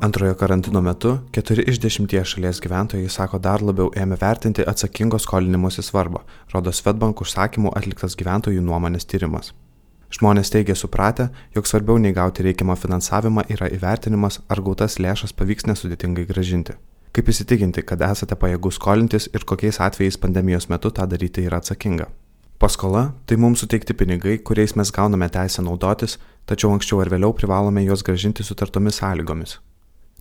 Antrojo karantino metu keturi iš dešimties šalies gyventojai sako dar labiau ėmė vertinti atsakingo skolinimuose svarbą, rodo Svetbank užsakymų atliktas gyventojų nuomonės tyrimas. Žmonės teigia supratę, jog svarbiau nei gauti reikiamą finansavimą yra įvertinimas, ar gautas lėšas pavyks nesudėtingai gražinti. Kaip įsitikinti, kad esate pajėgus skolintis ir kokiais atvejais pandemijos metu tą daryti yra atsakinga. Paskola - tai mums suteikti pinigai, kuriais mes gauname teisę naudotis, tačiau anksčiau ar vėliau privalome juos gražinti sutartomis sąlygomis.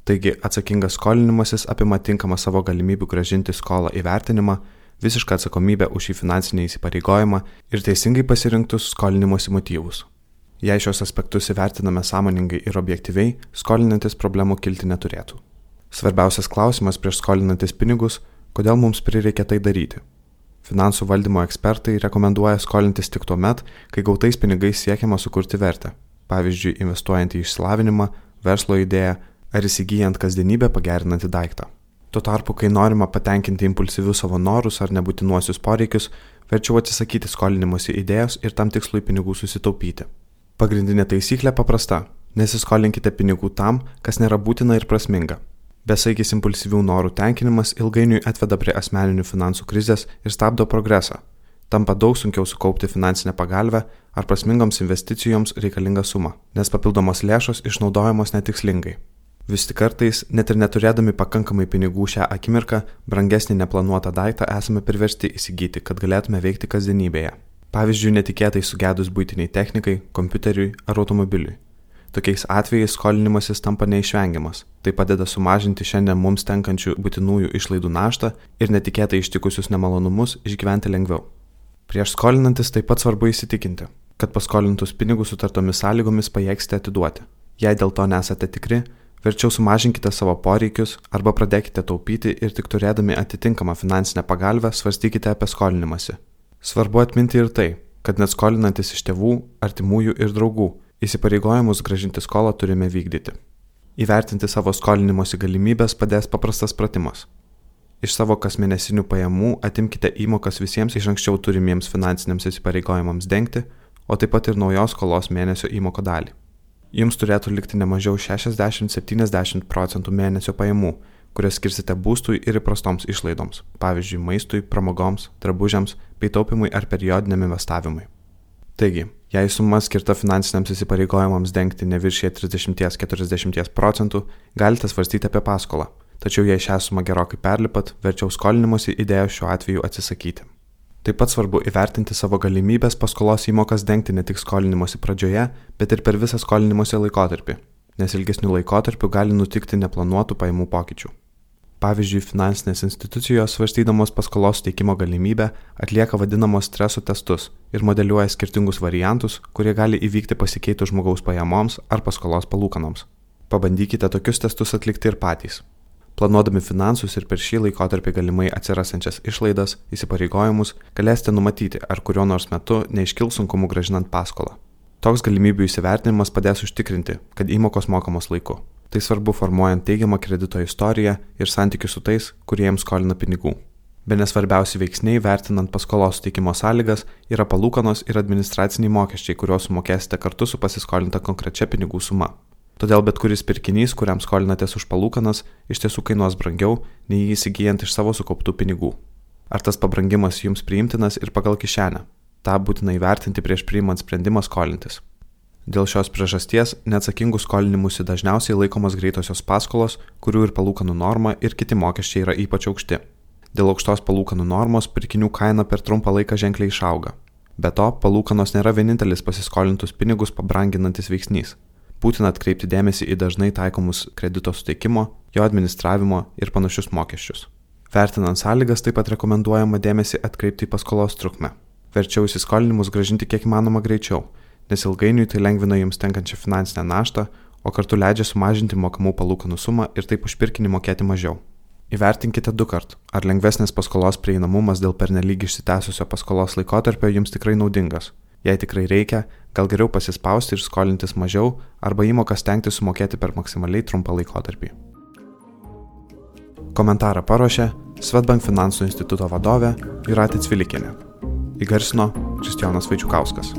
Taigi atsakingas skolinimasis apima tinkamą savo galimybių gražinti skolą įvertinimą, visišką atsakomybę už šį finansinį įsipareigojimą ir teisingai pasirinktus skolinimosi motyvus. Jei šios aspektus įvertiname sąmoningai ir objektyviai, skolinantis problemų kilti neturėtų. Svarbiausias klausimas prieš skolinantis pinigus - kodėl mums prireikia tai daryti. Finansų valdymo ekspertai rekomenduoja skolintis tik tuo met, kai gautais pinigais siekiama sukurti vertę, pavyzdžiui, investuojant į išsilavinimą, verslo idėją ar įsigijant kasdienybę pagerinantį daiktą. Tuo tarpu, kai norima patenkinti impulsyvius savo norus ar nebūtinuosius poreikius, verčiau atsisakyti skolinimuose idėjos ir tam tikslui pinigų susitaupyti. Pagrindinė taisyklė paprasta - nesiskolinkite pinigų tam, kas nėra būtina ir prasminga. Besaikis impulsyvių norų tenkinimas ilgainiui atveda prie asmeninių finansų krizės ir stabdo progresą. Tampa daug sunkiau sukaupti finansinę pagalbę ar prasmingoms investicijoms reikalingą sumą, nes papildomos lėšos išnaudojamos netikslingai. Vis tik kartais, net ir neturėdami pakankamai pinigų šią akimirką, brangesnį neplanuotą daiktą esame priversti įsigyti, kad galėtume veikti kasdienybėje. Pavyzdžiui, netikėtai sugedus būtiniai technikai, kompiuteriui ar automobiliui. Tokiais atvejais skolinimasis tampa neišvengiamas. Tai padeda sumažinti šiandien mums tenkančių būtinųjų išlaidų naštą ir netikėtai ištikusius nemalonumus išgyventi lengviau. Prieš skolinantis taip pat svarbu įsitikinti, kad paskolintus pinigus sutartomis sąlygomis pajėgsite atiduoti. Jei dėl to nesate tikri, Verčiau sumažinkite savo poreikius arba pradėkite taupyti ir tik turėdami atitinkamą finansinę pagalbę svarstykite apie skolinimąsi. Svarbu atminti ir tai, kad net skolinantis iš tėvų, artimųjų ir draugų, įsipareigojimus gražinti skolą turime vykdyti. Įvertinti savo skolinimosi galimybės padės paprastas pratimas. Iš savo kasmėnesinių pajamų atimkite įmokas visiems iš anksčiau turimiems finansiniams įsipareigojimams dengti, o taip pat ir naujos skolos mėnesio įmoko dalį jums turėtų likti ne mažiau 60-70 procentų mėnesio pajamų, kurias skirsite būstui ir įprastoms išlaidoms, pavyzdžiui, maistui, pramogoms, drabužiams bei taupimui ar periodiniam investavimui. Taigi, jei suma skirta finansiniams įsipareigojimams dengti neviršė 30-40 procentų, galite svarstyti apie paskolą, tačiau jei šią sumą gerokai perlipat, verčiau skolinimuose idėją šiuo atveju atsisakyti. Taip pat svarbu įvertinti savo galimybės paskolos įmokas dengti ne tik skolinimosi pradžioje, bet ir per visą skolinimosi laikotarpį, nes ilgesnių laikotarpių gali nutikti neplanuotų pajamų pokyčių. Pavyzdžiui, finansinės institucijos svarstydamos paskolos teikimo galimybę atlieka vadinamos streso testus ir modeliuoja skirtingus variantus, kurie gali įvykti pasikeitus žmogaus pajamoms ar paskolos palūkanoms. Pabandykite tokius testus atlikti ir patys. Planuodami finansus ir per šį laikotarpį galimai atsirasančias išlaidas, įsipareigojimus, galėsite numatyti, ar kuriuo nors metu neiškils sunkumų gražinant paskolą. Toks galimybių įsivertinimas padės užtikrinti, kad įmokos mokamos laiku. Tai svarbu formuojant teigiamą kredito istoriją ir santykius su tais, kuriems skolina pinigų. Be nesvarbiausi veiksniai vertinant paskolos suteikimo sąlygas yra palūkanos ir administraciniai mokesčiai, kuriuos sumokėsite kartu su pasiskolinta konkrečia pinigų suma. Todėl bet kuris pirkinys, kuriam skolinatės už palūkanas, iš tiesų kainuos brangiau, nei jį įsigijant iš savo sukauptų pinigų. Ar tas pabrangimas jums priimtinas ir pagal kišenę? Ta būtina įvertinti prieš priimant sprendimą skolintis. Dėl šios priežasties neatsakingų skolinimusi dažniausiai laikomos greitosios paskolos, kurių ir palūkanų norma ir kiti mokesčiai yra ypač aukšti. Dėl aukštos palūkanų normos pirkinių kaina per trumpą laiką ženkliai išauga. Be to, palūkanos nėra vienintelis pasiskolintus pinigus pabranginantis veiksnys būtina atkreipti dėmesį į dažnai taikomus kredito suteikimo, jo administravimo ir panašius mokesčius. Vertinant sąlygas taip pat rekomenduojama dėmesį atkreipti į paskolos trukmę. Verčiau įsiskolinimus gražinti kiek įmanoma greičiau, nes ilgainiui tai lengvina jums tenkančią finansinę naštą, o kartu leidžia sumažinti mokamų palūkanų sumą ir taip už pirkinį mokėti mažiau. Įvertinkite du kart, ar lengvesnės paskolos prieinamumas dėl pernelyg išsitęsusio paskolos laikotarpio jums tikrai naudingas Jei tikrai reikia, gal geriau pasispausti ir skolintis mažiau arba įmokas tenkti sumokėti per maksimaliai trumpą laikotarpį. Komentarą paruošė Svetbank finansų instituto vadovė Juratė Cvilikinė. Įgarsino Kristijonas Vaičiukauskas.